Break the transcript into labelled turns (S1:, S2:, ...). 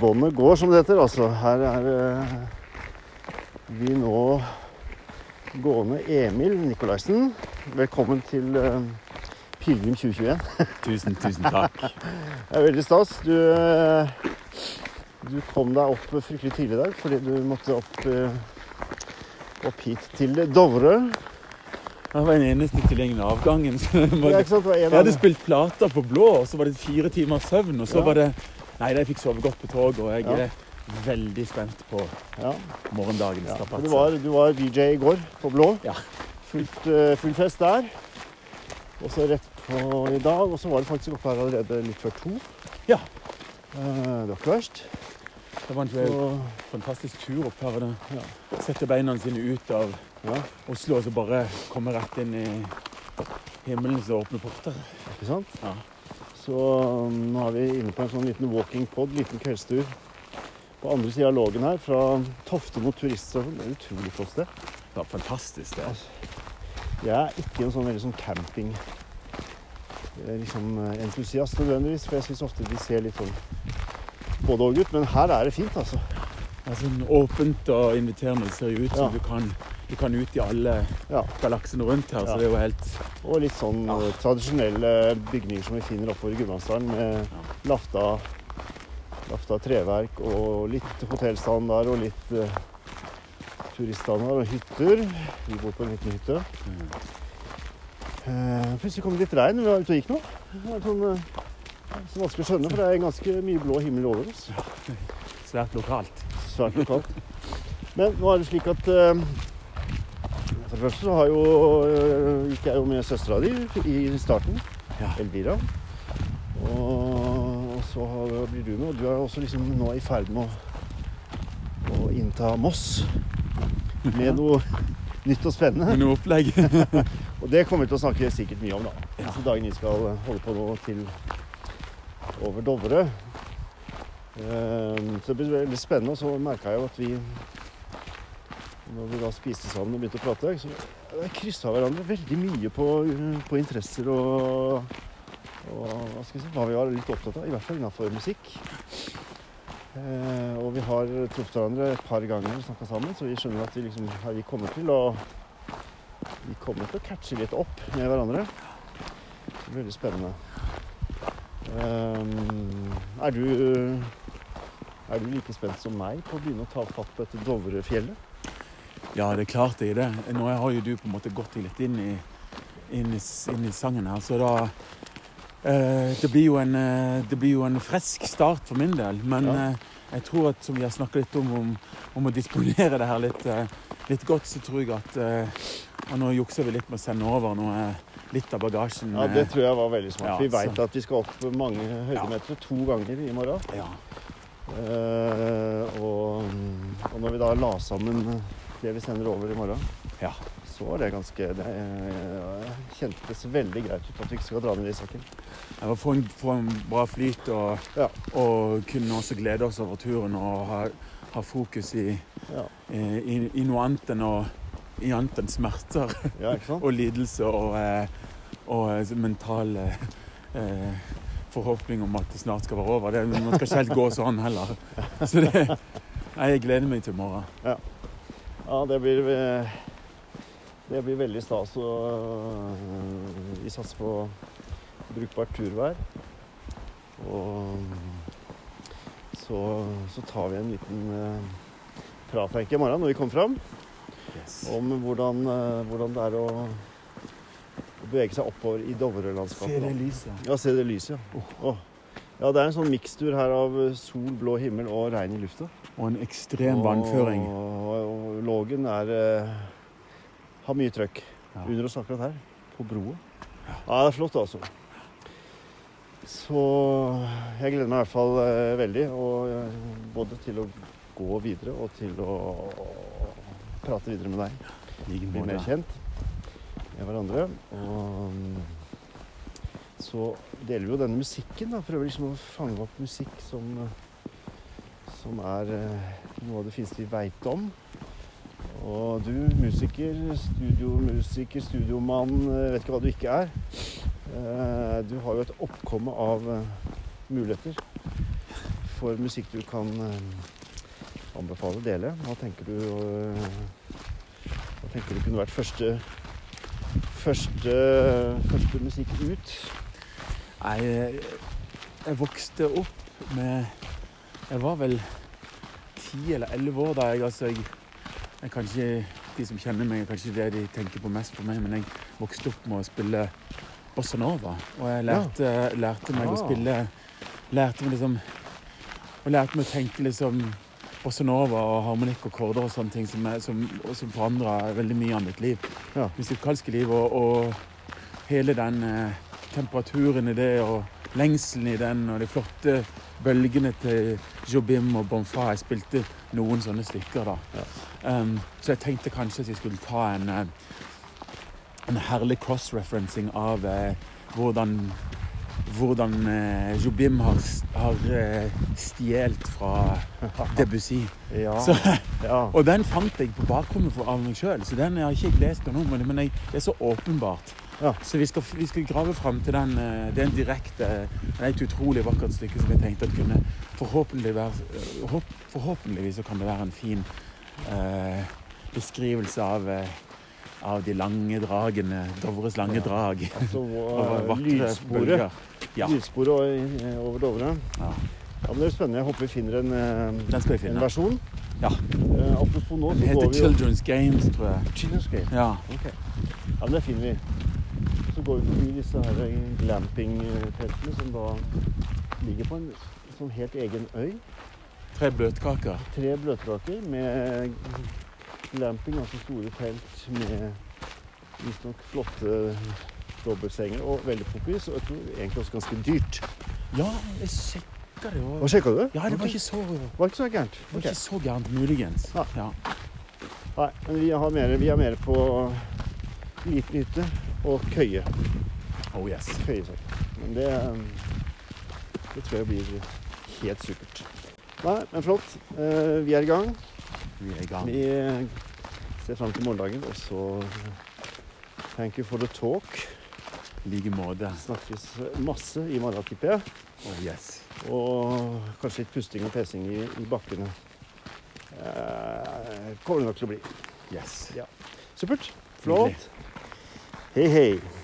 S1: Båndet går, som det heter. Altså, her er eh, vi nå gående Emil Nikolaisen. Velkommen til eh, Pilegrim 2021.
S2: Tusen, tusen takk.
S1: Det er veldig stas. Du, eh, du kom deg opp fryktelig tidlig i dag fordi du måtte opp, eh, opp hit til Dovre.
S2: Det var den eneste tilgjengelige avgangen. Så?
S1: Det
S2: Jeg hadde spilt plater på blå, og så var det fire timers søvn. Og så var det Nei, jeg fikk sove godt på toget, og jeg
S1: Ja.
S2: er veldig spent på morgendagen.
S1: ja. Du, var, du var DJ i går på Blå.
S2: Ja.
S1: Fullt, eh, full fest der. Og så rett på i dag. Og så var det faktisk oppe her allerede litt før to.
S2: Ja.
S1: Eh, det var ikke verst.
S2: Det var en
S1: og...
S2: fantastisk tur opp her. og
S1: Ja.
S2: Sette beina sine ut av
S1: ja,
S2: Oslo og så bare komme rett inn i himmelens åpne porter.
S1: ikke sant?
S2: Ja.
S1: Så um, nå er vi inne på en sånn liten walking pod, liten kveldstur. På andre sida av Lågen her, fra Tofte mot turiststasjon. Det er et utrolig flott sted.
S2: Det var fantastisk, sted. det.
S1: Jeg er ikke en sånn veldig sånn camping eh, liksom, eh, entusiast nødvendigvis, for jeg syns ofte de ser litt sånn både og gutt, Men her er det fint, altså.
S2: Det er sånn åpent og inviterende. Det ser jo ut som
S1: Ja.
S2: du, kan, du kan ut i alle
S1: Ja.
S2: galaksene rundt her. Så det er jo helt
S1: Og litt sånn eh, tradisjonelle bygninger som vi finner oppover Gudbrandsdalen, med lafta, lafta treverk og litt hotellstandard og litt uh, turiststandard og hytter. Vi bor på en liten hytte. Uh, plutselig kom det litt regn. Vi var ute og gikk nå. Det var sånn, eh, så vanskelig å skjønne, for det er ganske mye blå himmel over oss.
S2: svært lokalt.
S1: Svært lokalt. Men nå er det slik at eh, For det første så har jo, eh, gikk jeg jo med søstera di i starten.
S2: Ja.
S1: Elvira. Og, og så har- blir du med, og du er også liksom nå i ferd med å, å innta Moss med noe nytt og spennende.
S2: Med noe opplegg.
S1: Og det kommer vi til å snakke sikkert mye om, da.
S2: Ja.
S1: dagen dagene vi skal holde på nå til over Dovre. Ehm, Så det blir veldig spennende. Og så merka jeg jo at vi når vi da spiste sammen og begynte å prate, så kryssa hverandre veldig mye på, på interesser og, og hva, si, hva vi var litt opptatt av, i hvert fall innafor musikk. Eh, og vi har truffet hverandre et par ganger og snakka sammen, så vi skjønner at vi liksom, vi kommer til å vi kommer til å catche litt opp med hverandre. Veldig spennende. Ehm, er du er du like spent som meg på å begynne å ta fatt på dette Dovrefjellet?
S2: Ja, det er klart jeg er det. Nå har jo du på en måte gått deg litt inn i, inn i, inn i sangen her, så da eh, det, blir jo en, eh, det blir jo en frisk start for min del. Men
S1: Ja.
S2: eh, jeg tror at som vi har snakka litt om, om, om å disponere det her litt, eh, litt godt, så tror jeg at Og nå jukser vi litt med å sende over noe, litt av bagasjen.
S1: Ja, Det tror jeg var veldig smart.
S2: Ja,
S1: vi veit at vi skal opp mange høydemeter to ganger i morgen.
S2: Ja.
S1: Eh, og, og når vi da la sammen det vi sender over i morgen,
S2: Ja.
S1: så var det ganske Det eh, kjentes veldig greit ut at vi ikke skal dra ned i saken.
S2: Ja, få en, få en bra flyt og,
S1: Ja.
S2: og kunne også glede oss over turen og ha, ha fokus i,
S1: Ja,
S2: i, i noe annet enn å i annet enn smerter
S1: ja
S2: og lidelse og, eh, og mentale mental eh, eh, forhåpning om at det snart skal være over. Det, man skal ikke helt gå sånn heller. Så det, jeg gleder meg til i morgen.
S1: Ja, det blir eh, Det blir veldig stas. Og eh, vi satser på brukbart turvær. Og så, så tar vi en liten eh, prat i morgen når vi kommer fram, om hvordan, eh, hvordan det er å, bevege seg oppover i Dovrelandskapet.
S2: Se det lyset.
S1: Ja, se det lyset, ja. Oh. Ja, det er en sånn mikstur her av sol, blå himmel og regn i lufta.
S2: Og en ekstrem vannføring.
S1: Og, og Lågen er eh, har mye trøkk
S2: Ja.
S1: under oss akkurat her, på broa. Ja, det er flott, altså. Så jeg gleder meg i hvert fall eh, veldig. Og, eh, både til å gå videre og til å prate videre med deg. Bli mer kjent med hverandre. Og så deler vi jo denne musikken. da, Prøver liksom å fange opp musikk som, som er eh, noe av det fineste vi veit om. Og du, musiker, studiomusiker, studiomann, eh, vet ikke hva du ikke er. Eh, Du har jo et oppkomme av muligheter. for musikk du kan anbefale dele? Hva tenker du eh, Hva tenker du kunne vært første Første, første musikk ut?
S2: Nei, jeg, jeg vokste opp med Jeg var vel ti eller elleve år da jeg altså jeg, jeg kan ikke, De som kjenner meg, er kanskje det de tenker på mest for meg, men jeg vokste opp med å spille bossa nova. Og jeg lærte, lærte meg å
S1: Ah.
S2: spille Lærte meg liksom Og lærte meg å tenke liksom bossa nova og harmonikk og korder og sånne ting som, er- som, som forandra veldig mye av mitt liv.
S1: Ja.
S2: Musikalske liv og, og hele den eh, temperaturen i det og lengselen i den og de flotte bølgene til Jobim og Bonfa. Jeg spilte noen sånne stykker da. Um, så jeg tenkte kanskje at jeg skulle ta en, eh, en herlig cross-referencing av eh, hvordan, hvordan eh, Jobim har, har eh, stjålet fra Debussy.
S1: Ja.
S2: Så,
S1: ja.
S2: og den fant jeg på bakrommet av meg sjøl, så den har jeg ikke lest ennå. men- Men jeg, det er så åpenbart.
S1: Ja.
S2: Så vi skal, vi skal grave fram til den. eh, Det er en direkte Det er et utrolig vakkert stykke som jeg tenkte at kunne forhåpentlig være, eh, Forhåpentligvis så kan det være en fin eh, beskrivelse av, eh, av de lange dragene. Dovres lange
S1: Ja.
S2: drag.
S1: Altså
S2: Over
S1: og, lydsporet.
S2: Ja.
S1: Lydsporet over Dovre.
S2: Ja.
S1: Ja, men det er spennende. Jeg håper vi finner en, eh,
S2: vi
S1: en versjon.
S2: Ja.
S1: Eh, apropos nå, så
S2: heter
S1: går vi jo
S2: Children's Games, tror jeg.
S1: Children's Games.
S2: Ja.
S1: Okay. Ja, men det finner vi. Så går vi forbi disse her glamping-teltene som da ligger på en sånn helt egen øy.
S2: Tre bløtkaker.
S1: Tre bløtkaker med glamping, altså store telt med visstnok flotte dobbeltsenger og veldig popis, og jeg tror egentlig også ganske dyrt.
S2: Ja, jeg sjekka det.
S1: Hva
S2: Og...
S1: sjekka du?
S2: Ja, det var ikke så,
S1: var ikke så gærent.
S2: det var ikke så gærent, muligens.
S1: Ja.
S2: Ja.
S1: Nei, men vi, har mer, vi er mer på liten hytte og køye.
S2: Oh yes.
S1: Køyeseng. Men det, um, det tror jeg blir helt supert. Nei, men flott. Eh, vi er i gang.
S2: Vi er i gang.
S1: Vi eh, ser fram til morgendagen, og så thank you for the talk.
S2: I like måte.
S1: Snakkes masse i morgen, tipper jeg.
S2: Oh yes.
S1: Og kanskje litt pusting og pesing i, i bakkene. Eh, kommer det nok til å bli.
S2: Yes.
S1: Supert. Flott. Hei, hei.